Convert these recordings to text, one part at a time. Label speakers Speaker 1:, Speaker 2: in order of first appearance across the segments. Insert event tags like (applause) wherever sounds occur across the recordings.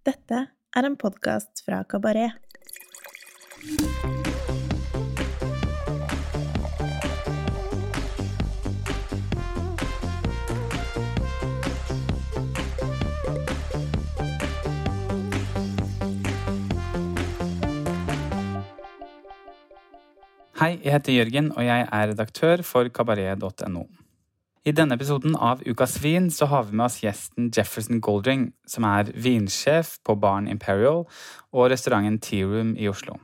Speaker 1: Dette er en podkast fra Kabaret.
Speaker 2: Hei, jeg heter Jørgen, og jeg er redaktør for kabaret.no. I denne episoden av Ukas vin så har vi med oss gjesten Jefferson Goldring, som er vinsjef på Barn Imperial og restauranten Tea Room i Oslo.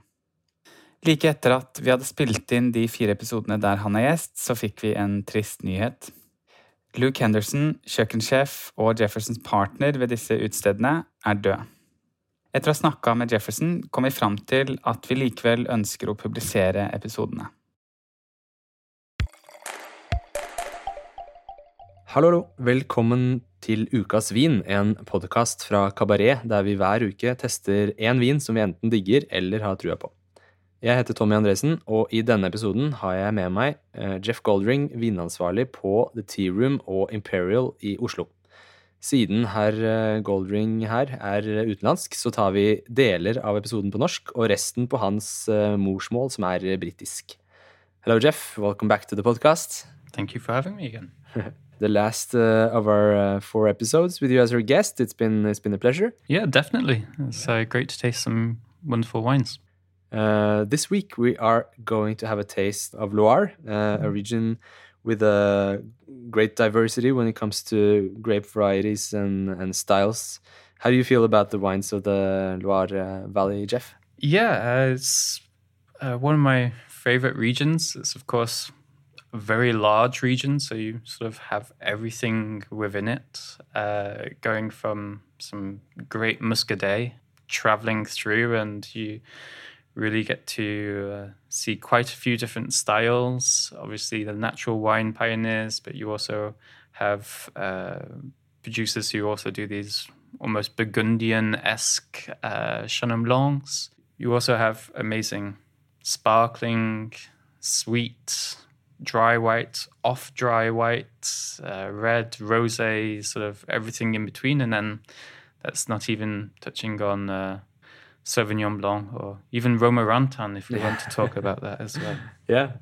Speaker 2: Like etter at vi hadde spilt inn de fire episodene der han er gjest, så fikk vi en trist nyhet. Luke Henderson, kjøkkensjef og Jeffersons partner ved disse utestedene, er død. Etter å ha snakka med Jefferson kom vi fram til at vi likevel ønsker å publisere episodene.
Speaker 3: Hallo, hallo. Velkommen til Ukas vin, en podkast fra Kabaret der vi hver uke tester én vin som vi enten digger eller har trua på. Jeg heter Tommy Andresen, og i denne episoden har jeg med meg eh, Jeff Goldring, vinansvarlig på The Tea Room og Imperial i Oslo. Siden herr eh, Goldring her er utenlandsk, så tar vi deler av episoden på norsk og resten på hans eh, morsmål, som er britisk. Hello, Jeff. Welcome back to the podcast.
Speaker 4: Thank you for having me again. (laughs)
Speaker 3: the last uh, of our uh, four episodes with you as our guest. It's been it's been a pleasure.
Speaker 4: Yeah, definitely. It's uh, great to taste some wonderful wines.
Speaker 3: Uh, this week we are going to have a taste of Loire, uh, a region with a great diversity when it comes to grape varieties and, and styles. How do you feel about the wines of the Loire uh, Valley, Jeff?
Speaker 4: Yeah, it's one of my favorite regions. It's of course very large region, so you sort of have everything within it, uh, going from some great muscadet traveling through, and you really get to uh, see quite a few different styles. Obviously, the natural wine pioneers, but you also have uh, producers who also do these almost Burgundian esque uh, Chenin Blancs. You also have amazing sparkling, sweet, dry white, off dry white, uh, red, rose, sort of everything in between. And then that's not even touching on uh, Sauvignon Blanc or even Romorantin, if we want to talk about that as well. (laughs)
Speaker 3: Yeah.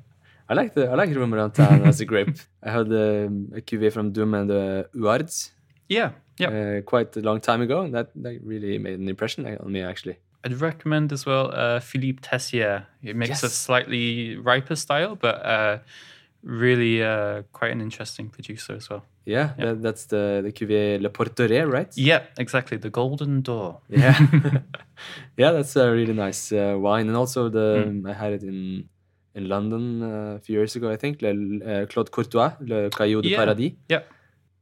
Speaker 3: I like the I like Romorantin as a grape. I had um, a cuvée from Doom and uh, Uards.
Speaker 4: Yeah, yeah.
Speaker 3: Uh, quite a long time ago, and that, that really made an impression on me actually.
Speaker 4: I'd recommend as well uh, Philippe Tessier. It makes yes. a slightly riper style, but uh, really uh, quite an interesting producer as well.
Speaker 3: Yeah, yeah. That, that's the the cuvée Le Porteret, right?
Speaker 4: Yeah, exactly. The Golden Door.
Speaker 3: Yeah, (laughs) (laughs) yeah, that's a really nice uh, wine, and also the mm. I had it in in London uh, a few years ago, I think. Le, uh, Claude Courtois, Le Caillou de
Speaker 4: yeah.
Speaker 3: Paradis.
Speaker 4: Yeah.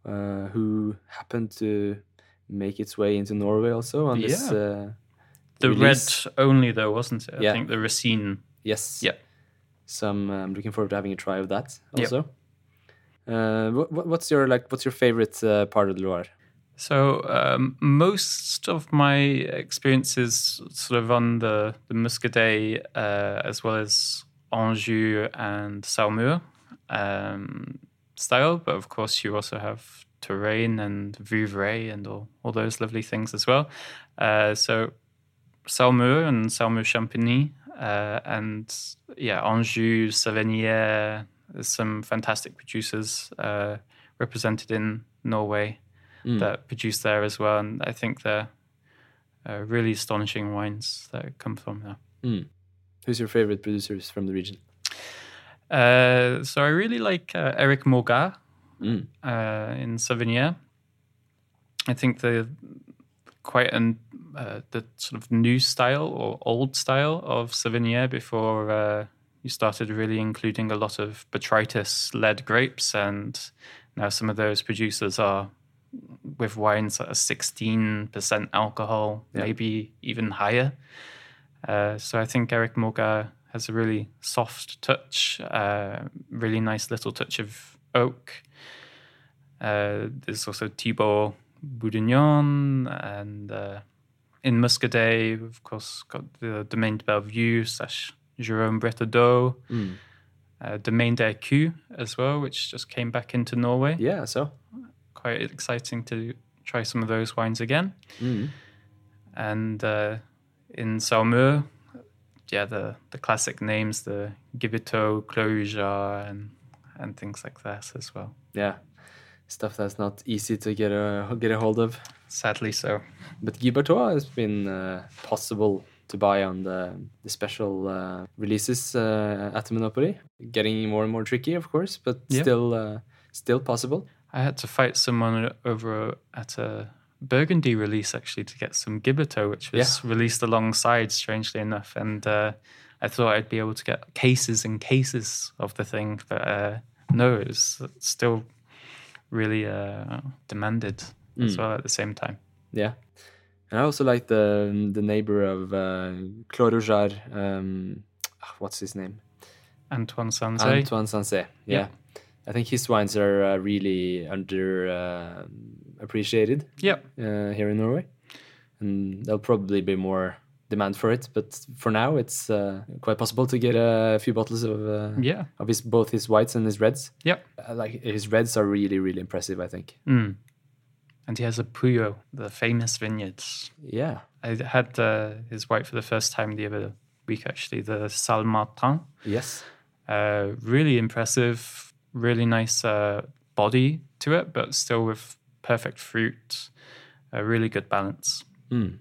Speaker 3: Uh, who happened to make its way into Norway also on this.
Speaker 4: Uh, the release. red only, though, wasn't it? I
Speaker 3: yeah.
Speaker 4: think the Racine.
Speaker 3: Yes.
Speaker 4: Yeah.
Speaker 3: So I'm, I'm looking forward to having a try of that also. Yep. Uh, what, what's your like? What's your favorite uh, part of the Loire?
Speaker 4: So um, most of my experiences, sort of on the the Muscadet, uh, as well as Anjou and Saumur um, style, but of course you also have Touraine and Vouvray and all, all those lovely things as well. Uh, so Saumur and Saumur Champigny, uh, and yeah, Anjou. There's some fantastic producers uh, represented in Norway mm. that produce there as well, and I think they're uh, really astonishing wines that come from there.
Speaker 3: Mm. Who's your favorite producers from the region?
Speaker 4: Uh, so I really like uh, Eric Morgat
Speaker 3: mm.
Speaker 4: in Savennières. I think the quite an uh, the sort of new style or old style of Sauvignon before uh, you started really including a lot of botrytis led grapes, and now some of those producers are with wines at a 16% alcohol, yeah. maybe even higher. Uh, so I think Eric Morgat has a really soft touch, uh, really nice little touch of oak. Uh, there's also Thibaut Boudignon and uh, in Muscadet, we've of course, got the Domaine de Bellevue slash Jerome Bretaudeau,
Speaker 3: mm.
Speaker 4: uh, Domaine d'Ercu as well, which just came back into Norway.
Speaker 3: Yeah, so
Speaker 4: quite exciting to try some of those wines again.
Speaker 3: Mm.
Speaker 4: And uh, in Saumur, yeah, the, the classic names, the Guiberteau, Clos and and things like that as well.
Speaker 3: Yeah, stuff that's not easy to get a get a hold of.
Speaker 4: Sadly, so.
Speaker 3: But Guiberteau has been uh, possible to buy on the, the special uh, releases uh, at the Monopoly. Getting more and more tricky, of course, but
Speaker 4: Yeah.
Speaker 3: still uh, still possible.
Speaker 4: I had to fight someone over at a Burgundy release actually to get some Guiberteau, which was released alongside, strangely enough. And uh, I thought I'd be able to get cases and cases of the thing, but uh, no, it's still really uh, demanded as
Speaker 3: Mm.
Speaker 4: well at the same time.
Speaker 3: Yeah. And I also like the the neighbor of uh, Clos Rougeard, um, ah, what's his name?
Speaker 4: Antoine Sanzay.
Speaker 3: Antoine Sanzay. Yeah.
Speaker 4: Yeah.
Speaker 3: I think his wines are uh, really under uh, appreciated
Speaker 4: Yep.
Speaker 3: uh, here in Norway, and there'll probably be more demand for it. But for now, it's uh, quite possible to get a few bottles of uh,
Speaker 4: Yeah.
Speaker 3: of his both his whites and his reds.
Speaker 4: Yep.
Speaker 3: Uh, like his reds are really really impressive. I think.
Speaker 4: Mm. And he has a Poyeux, the famous vineyards.
Speaker 3: Yeah.
Speaker 4: I had uh, his white for the first time the other week, actually, the Salmartin.
Speaker 3: Yes.
Speaker 4: Uh, really impressive, really nice uh, body to it, but still with perfect fruit, a really good balance.
Speaker 3: Mm.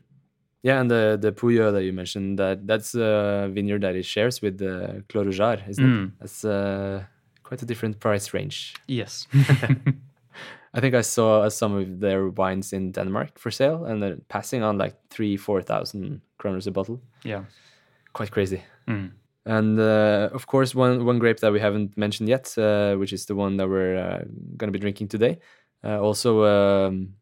Speaker 3: Yeah, and the the Poyeux that you mentioned, that that's a vineyard that it shares with the Clos Rougeard, isn't it?
Speaker 4: Mm.
Speaker 3: That's uh, quite a different price range.
Speaker 4: Yes. (laughs) (laughs)
Speaker 3: I think I saw some of their wines in Denmark for sale, and they're passing on like three, four thousand kroners a bottle.
Speaker 4: yeah.
Speaker 3: Quite crazy.
Speaker 4: Mm.
Speaker 3: And uh, of course, one one grape that we haven't mentioned yet, uh, which is the one that we're uh, going to be drinking today, uh, also um,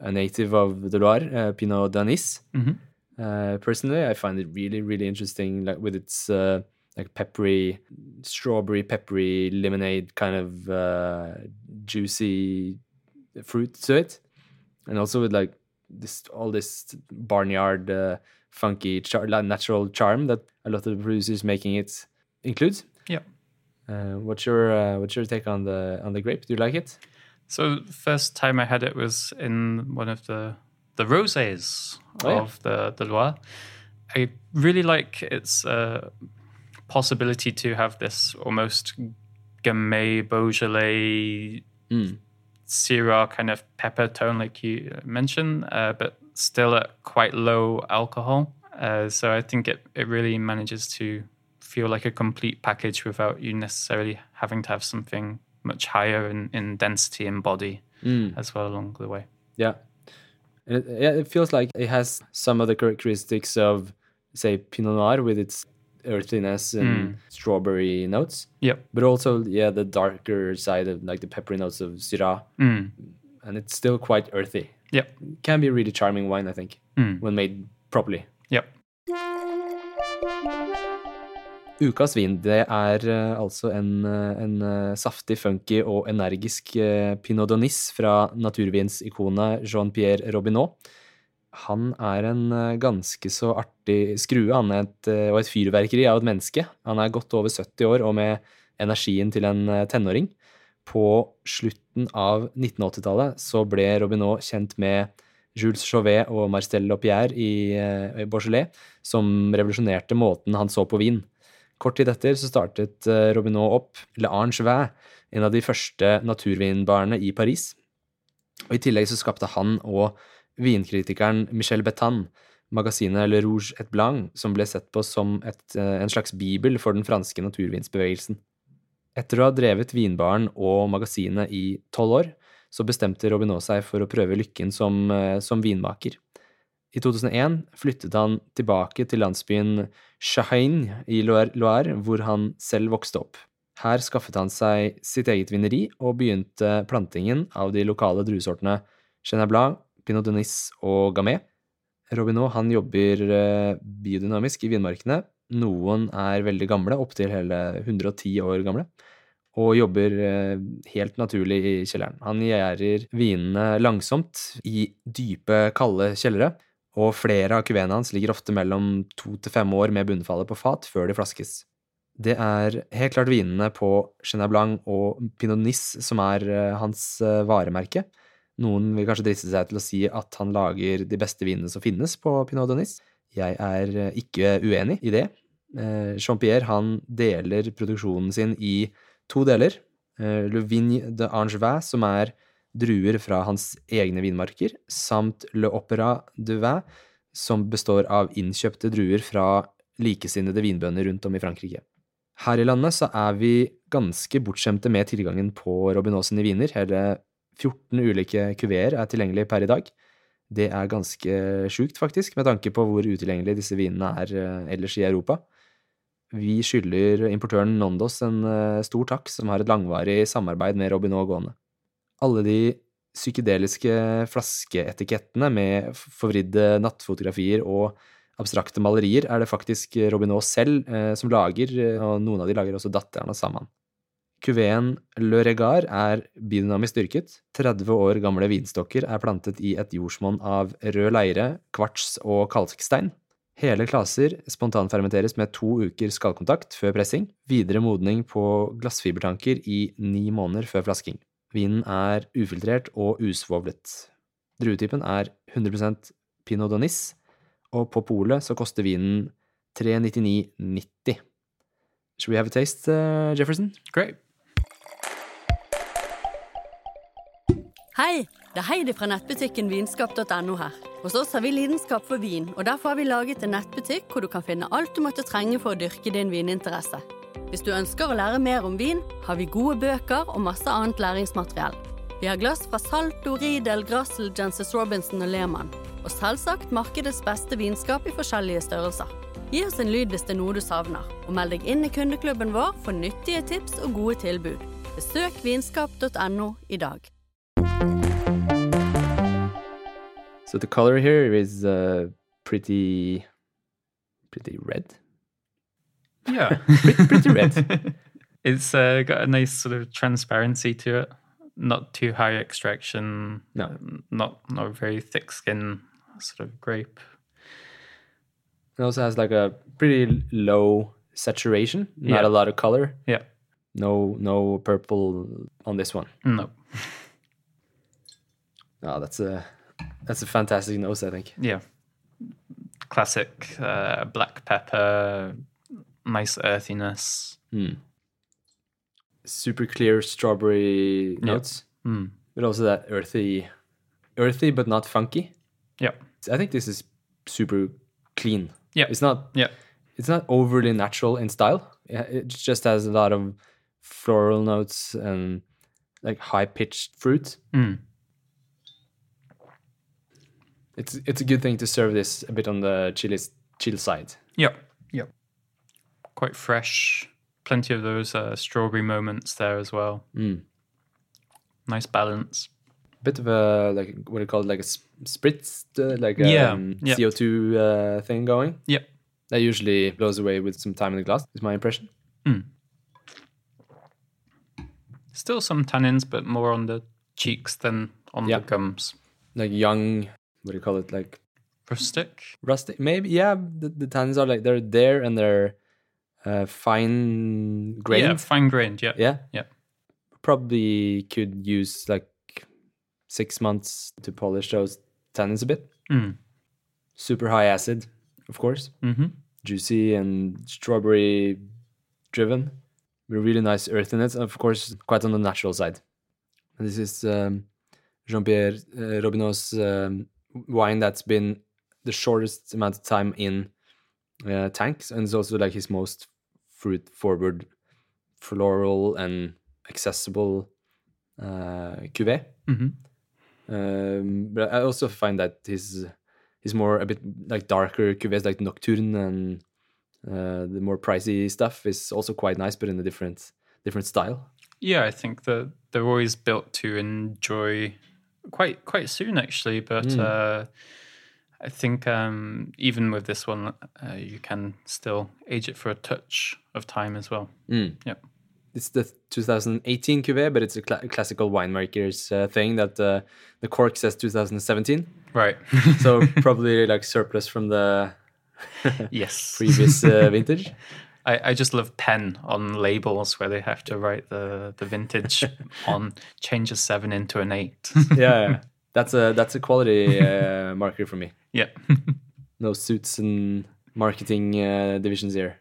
Speaker 3: a native of the Loire, uh, Pineau d'Aunis.
Speaker 4: Mhm.
Speaker 3: Uh, personally, I find it really, really interesting, like with its uh, like peppery, strawberry peppery lemonade kind of uh, juicy fruit to it, and also with like this all this barnyard uh, funky char- natural charm that a lot of the producers making it includes.
Speaker 4: Yeah.
Speaker 3: Uh, what's your uh, what's your take on the on the grape? Do you like it?
Speaker 4: So first time I had it was in one of the the rosés
Speaker 3: Oh, yeah.
Speaker 4: of the the Loire. I really like its uh, possibility to have this almost Gamay Beaujolais
Speaker 3: Mm.
Speaker 4: Syrah kind of pepper tone, like you mentioned, uh, but still at quite low alcohol. Uh, so I think it, it really manages to feel like a complete package without you necessarily having to have something much higher in, in density and body
Speaker 3: Mm.
Speaker 4: as well along the way.
Speaker 3: Yeah. It, it feels like it has some of the characteristics of, say, Pinot Noir with its earthiness and
Speaker 4: Mm.
Speaker 3: strawberry notes,
Speaker 4: Yep.
Speaker 3: but also, yeah, the darker side of like the peppery notes of Syrah,
Speaker 4: Mm.
Speaker 3: and it's still quite earthy.
Speaker 4: Yep.
Speaker 3: Can be a really charming wine, I think,
Speaker 4: Mm.
Speaker 3: when made properly.
Speaker 4: Yep.
Speaker 3: Ukas vin det er uh, altså en, eh, en uh, saftig, funky og energisk uh, Pinot d'Onis fra naturvinsikonet Jean-Pierre Robineau. Han er en ganske så artig skrue han er et, og et fyrverkeri av et menneske. Han er godt over 70 år og med energien til en tenåring. På slutten av 1980-tallet så ble Robineau kjent med Jules Chauvet og Marcel Lopierre i, i Beaujolais, som revolusjonerte måten han så på vin. Kort tid etter så startet Robinot Robineau opp Le Ange Vin, en av de første naturvinbarene i Paris. Og I tillegg så skapte han og vinkritikeren Michel Betan magasinet Le Rouge et Blanc, som ble sett på som et, eh, en slags bibel for den franske naturvinsbevegelsen. Etter å ha drevet vinbaren og magasinet i tolv år, så bestemte Robineau seg for å prøve lykken som, eh, som vinmaker. I 2001 flyttet han tilbake til landsbyen Chahagne i Loire, hvor han selv vokste opp. Her skaffet han seg sitt eget vineri og begynte plantingen av de lokale druesortene Chenin Pinot Denis og Gamay. Robineau han jobber eh, biodynamisk i vinmarkene. Noen er veldig gamle, opptil hele 110 år gamle, og jobber eh, helt naturlig i kjelleren. Han gjærer vinene langsomt i dype, kalde kjellere, og flere av kuveene hans ligger ofte mellom to til fem år med bunnfallet på fat før de flaskes. Det er helt klart vinene på Chenin Blanc og Pinot Nis som er eh, hans eh, varemerke. Noen vil kanskje driste seg til å si at han lager de beste vinene som finnes på Pinot Donis. Jeg er eh, ikke uenig i det. Jean-Pierre han deler produksjonen sin i to deler. Le Vigne de Angevin, som er druer fra hans egne vinmarker, samt Le Opera du Vin, som består av innkjøpte druer fra likesinnede vinbønder rundt om i Frankrike. Her i landet så er vi ganske bortskjemte med tilgangen på Robinot sine viner. Hele 14 ulike kuveer er tilgjengelig per i dag. Det er ganske sjukt, faktisk, med tanke på hvor utilgjengelige disse vinene er eh, ellers i Europa. Vi skylder importøren Nondos en eh, stor takk, som har et langvarig samarbeid med Robinot gående. Alle de psykedeliske flaskeetikettene med forvridde nattfotografier og abstrakte malerier er det faktisk Robinot selv eh, som lager, eh, og noen av de lager også datteren og sammen. Kuveen Le Regard er biodynamisk dyrket. 30 år gamle vinstokker er plantet i et jordsmonn av rød leire, kvarts og kalkstein. Hele klaser spontanfermenteres med to uker skallkontakt før pressing, videre modning på glassfibertanker i ni måneder før flasking. Vinen er ufiltrert og usvovlet. Druetypen er 100% Pinot Donis, og på polet så koster vinen 399,90. Should we have a taste, uh, Jefferson?
Speaker 4: Great.
Speaker 5: Hei, det er Heidi fra nettbutikken vinskap.no her. Hos oss har vi lidenskap for vin, og derfor har vi laget en nettbutikk hvor du kan finne alt du måtte trenge for å dyrke din vininteresse. Hvis du ønsker å lære mer om vin, har vi gode bøker og masse annet læringsmateriell. Vi har glass fra Salto, Riedel, Grassel, Jenses Robinson og Lehmann. Og selvsagt markedets beste vinskap i forskjellige størrelser. Gi oss en lyd hvis det er noe du savner, og meld deg inn i kundeklubben vår for nyttige tips og gode tilbud. Besøk vinskap.no i dag.
Speaker 3: So the color here is uh, pretty, pretty red.
Speaker 4: Yeah.
Speaker 3: Pretty, pretty red.
Speaker 4: it's uh, got a nice sort of transparency to it. Not too high extraction.
Speaker 3: No.
Speaker 4: um, Not not very thick skin. Sort of grape.
Speaker 3: It also has like a pretty low saturation, not
Speaker 4: Yeah.
Speaker 3: a lot of color.
Speaker 4: Yeah.
Speaker 3: No, no purple on this one.
Speaker 4: No. (laughs)
Speaker 3: Oh, that's a that's a fantastic nose, I think.
Speaker 4: Yeah. Classic uh, black pepper. Nice earthiness.
Speaker 3: Hmm. Super clear strawberry
Speaker 4: Yeah.
Speaker 3: notes,
Speaker 4: Mm.
Speaker 3: but also that earthy, earthy but not funky.
Speaker 4: Yeah.
Speaker 3: I think this is super clean.
Speaker 4: Yeah.
Speaker 3: It's not
Speaker 4: Yeah.
Speaker 3: it's not overly natural in style. It just has a lot of floral notes and like high pitched fruit.
Speaker 4: Mm.
Speaker 3: It's it's a good thing to serve this a bit on the chili chill side.
Speaker 4: Yep. Yep. Quite fresh. Plenty of those uh, strawberry moments there as well.
Speaker 3: Mm.
Speaker 4: Nice balance.
Speaker 3: Bit of a like what do you call it, like a spritz, uh, like a
Speaker 4: Yeah,
Speaker 3: um,
Speaker 4: yeah.
Speaker 3: CO two uh, thing going.
Speaker 4: Yep.
Speaker 3: That usually blows away with some time in the glass. Is my impression.
Speaker 4: Still some tannins, but more on the cheeks than on
Speaker 3: Yeah.
Speaker 4: the gums.
Speaker 3: Like young, what do you call it, like
Speaker 4: Rustic.
Speaker 3: rustic? Maybe yeah. The, the tannins are like they're there and they're uh, fine grained.
Speaker 4: Yeah, fine grained. Yeah.
Speaker 3: Yeah.
Speaker 4: Yeah.
Speaker 3: Probably could use like six months to polish those tannins a bit.
Speaker 4: Mm.
Speaker 3: Super high acid, of course.
Speaker 4: Mm-hmm.
Speaker 3: Juicy and strawberry driven. Really nice earthiness, and of course, quite on the natural side. And this is um, Jean Pierre uh, Robinot's um, wine that's been the shortest amount of time in uh, tanks, and it's also like his most fruit forward, floral, and accessible uh, cuvee.
Speaker 4: Mm-hmm.
Speaker 3: Um, but I also find that his his more a bit like darker cuvées like Nocturne and uh, the more pricey stuff is also quite nice, but in a different different style.
Speaker 4: Yeah, I think that they're always built to enjoy quite quite soon actually, but
Speaker 3: Mm.
Speaker 4: uh, I think um, even with this one, uh, you can still age it for a touch of time as well.
Speaker 3: Mm.
Speaker 4: Yep.
Speaker 3: It's the 2018 cuvée, but it's a cla- classical winemakers uh, thing that uh, the cork says 2017.
Speaker 4: Right. (laughs)
Speaker 3: So (laughs) probably like surplus from the (laughs)
Speaker 4: yes.
Speaker 3: previous uh, vintage.
Speaker 4: I, I just love pen on labels where they have to write the, the vintage on change a seven into an eight.
Speaker 3: yeah, yeah. That's a that's a quality uh, (laughs) marker for me.
Speaker 4: yeah. (laughs)
Speaker 3: No suits and marketing uh, divisions here.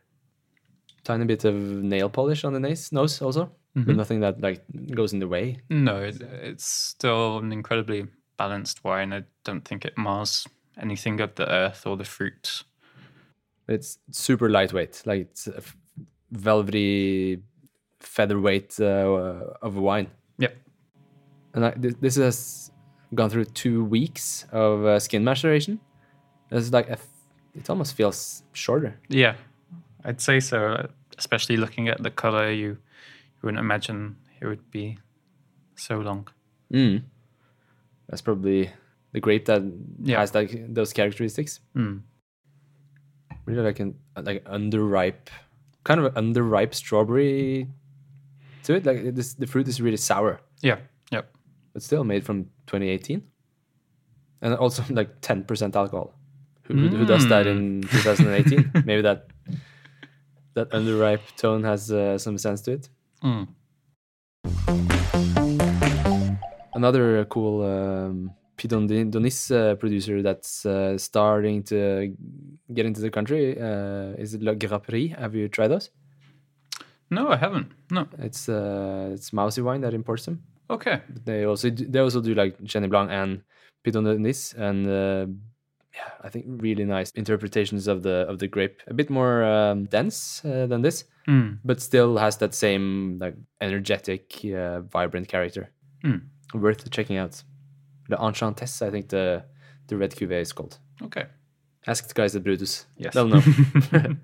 Speaker 3: Tiny bit of nail polish on the nose, nose also, but nothing that like goes in the way.
Speaker 4: No, it, it's still an incredibly balanced wine. I don't think it mars anything of the earth or the fruit.
Speaker 3: It's super lightweight, like it's a velvety featherweight uh, of a wine.
Speaker 4: Yep.
Speaker 3: And I, this, this has gone through two weeks of uh, skin maceration. It's like a f- it almost feels shorter.
Speaker 4: Yeah, I'd say so. Especially looking at the color, you, you wouldn't imagine it would be so long.
Speaker 3: Mm. That's probably the grape that
Speaker 4: Yeah.
Speaker 3: has like those characteristics.
Speaker 4: Mm.
Speaker 3: Really like an like underripe, kind of underripe strawberry to it. Like this, the fruit is really sour,
Speaker 4: Yeah, yep.
Speaker 3: But still made from 2018, and also (laughs) like 10% alcohol. Who, who, who does that in 2018? (laughs) Maybe that that underripe tone has uh, some sense to it.
Speaker 4: Mm.
Speaker 3: Another uh, cool um, Donis uh, producer that's uh, starting to get into the country uh, is La Grapperie. Have you tried those?
Speaker 4: No, I haven't. No.
Speaker 3: It's uh, it's Mousy Wine that imports them.
Speaker 4: Okay.
Speaker 3: They also do, they also do like Chenin Blanc and Pineau d'Aunis, and uh, yeah, I think really nice interpretations of the of the grape. A bit more um, dense uh, than this,
Speaker 4: Mm.
Speaker 3: but still has that same like energetic, uh, vibrant character.
Speaker 4: Mm.
Speaker 3: Worth checking out. The Enchantesse, I think the the red cuvee is called.
Speaker 4: Okay.
Speaker 3: Ask the guys at Brutus.
Speaker 4: Yes.
Speaker 3: They'll know. (laughs)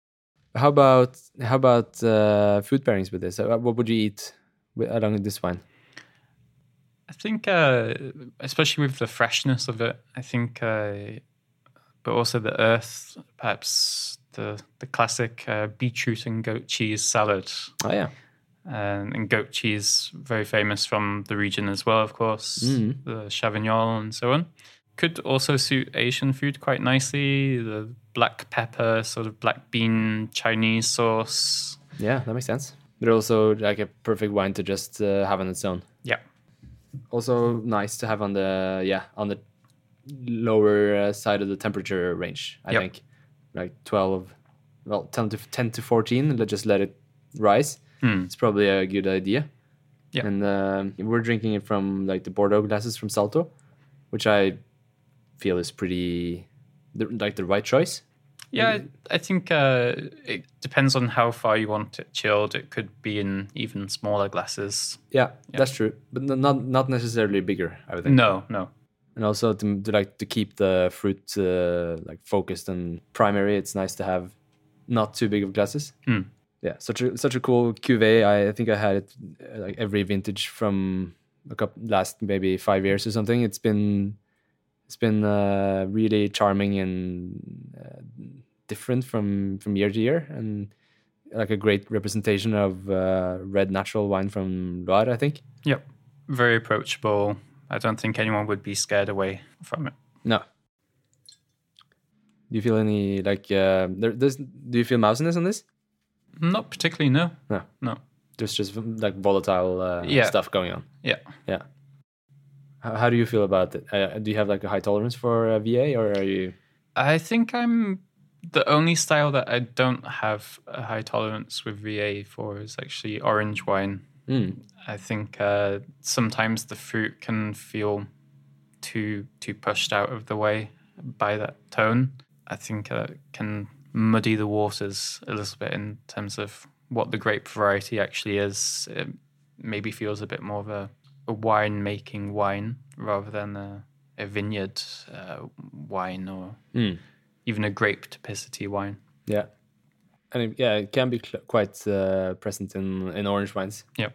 Speaker 3: (laughs) how about how about uh, food pairings with this? Uh, What would you eat along with this wine?
Speaker 4: I think, uh, especially with the freshness of it, I think, uh, but also the earth, perhaps the the classic uh, beetroot and goat cheese salad.
Speaker 3: Oh yeah,
Speaker 4: Um, and goat cheese, very famous from the region as well, of course,
Speaker 3: Mhm.
Speaker 4: the Chavignol and so on. Could also suit Asian food quite nicely. The black pepper, sort of black bean Chinese sauce.
Speaker 3: yeah, that makes sense. But also like a perfect wine to just uh, have on its own.
Speaker 4: Yeah.
Speaker 3: Also nice to have on the yeah on the lower uh, side of the temperature range. I
Speaker 4: Yep.
Speaker 3: think like twelve, well ten to ten to fourteen. Let's just let it rise.
Speaker 4: Hmm.
Speaker 3: It's probably a good idea.
Speaker 4: Yeah.
Speaker 3: And um, we're drinking it from like the Bordeaux glasses from Zalto, which I feel is pretty the, like the right choice.
Speaker 4: Yeah, I, think uh, it depends on how far you want it chilled. It could be in even smaller glasses.
Speaker 3: Yeah, that's true, but not not necessarily bigger. I would think.
Speaker 4: No, no.
Speaker 3: And also to, to like to keep the fruit uh, like focused and primary, it's nice to have not too big of glasses.
Speaker 4: Hmm.
Speaker 3: Yeah, such a such a cool cuvee. I, I think I had it uh, like every vintage from a couple last maybe five years or something. It's been it's been uh, really charming and uh, different from from year to year, and like a great representation of uh, red natural wine from Loire. I think.
Speaker 4: Yep. Very approachable. I don't think anyone would be scared away from it.
Speaker 3: No. Do you feel any like uh, there? Does do you feel mousiness on this?
Speaker 4: Not particularly, no.
Speaker 3: No.
Speaker 4: No.
Speaker 3: There's just like volatile uh,
Speaker 4: Yeah.
Speaker 3: stuff going on.
Speaker 4: Yeah.
Speaker 3: Yeah. How, how do you feel about it? Uh, do you have like a high tolerance for uh, VA, or are you?
Speaker 4: I think I'm the only style that I don't have a high tolerance with VA for is actually orange wine.
Speaker 3: Mm.
Speaker 4: I think uh, sometimes the fruit can feel too too pushed out of the way by that tone. I think uh, it can muddy the waters a little bit in terms of what the grape variety actually is. It maybe feels a bit more of a, a wine making wine rather than a, a vineyard uh, wine or
Speaker 3: Mm.
Speaker 4: even a grape typicity wine.
Speaker 3: Yeah. And it, yeah, it can be quite uh, present in in orange wines.
Speaker 4: Yep.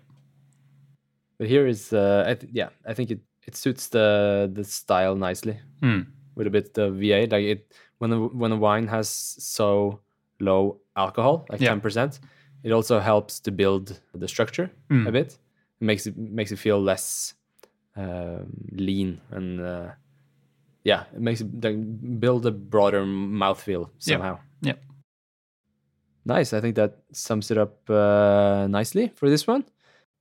Speaker 3: But here is, uh, I th- yeah, I think it, it suits the the style nicely.
Speaker 4: Hmm.
Speaker 3: with a bit of VA. Like it when a, when a wine has so low alcohol, like
Speaker 4: Yeah.
Speaker 3: ten percent, it also helps to build the structure
Speaker 4: Mm.
Speaker 3: a bit. It makes it makes it feel less um, lean and uh, yeah, it makes it like build a broader mouthfeel somehow.
Speaker 4: Yeah.
Speaker 3: Nice. I think that sums it up uh, nicely for this one.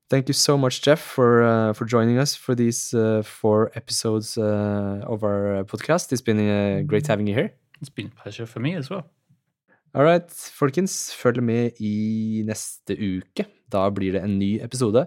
Speaker 3: Thank you so much, Jeff, for uh, for joining us for these uh, four episodes uh, of our podcast. It's been great having you here.
Speaker 4: It's been a pleasure for me as well.
Speaker 3: All right, folkens, følg med i neste uke. Da blir det en ny episode.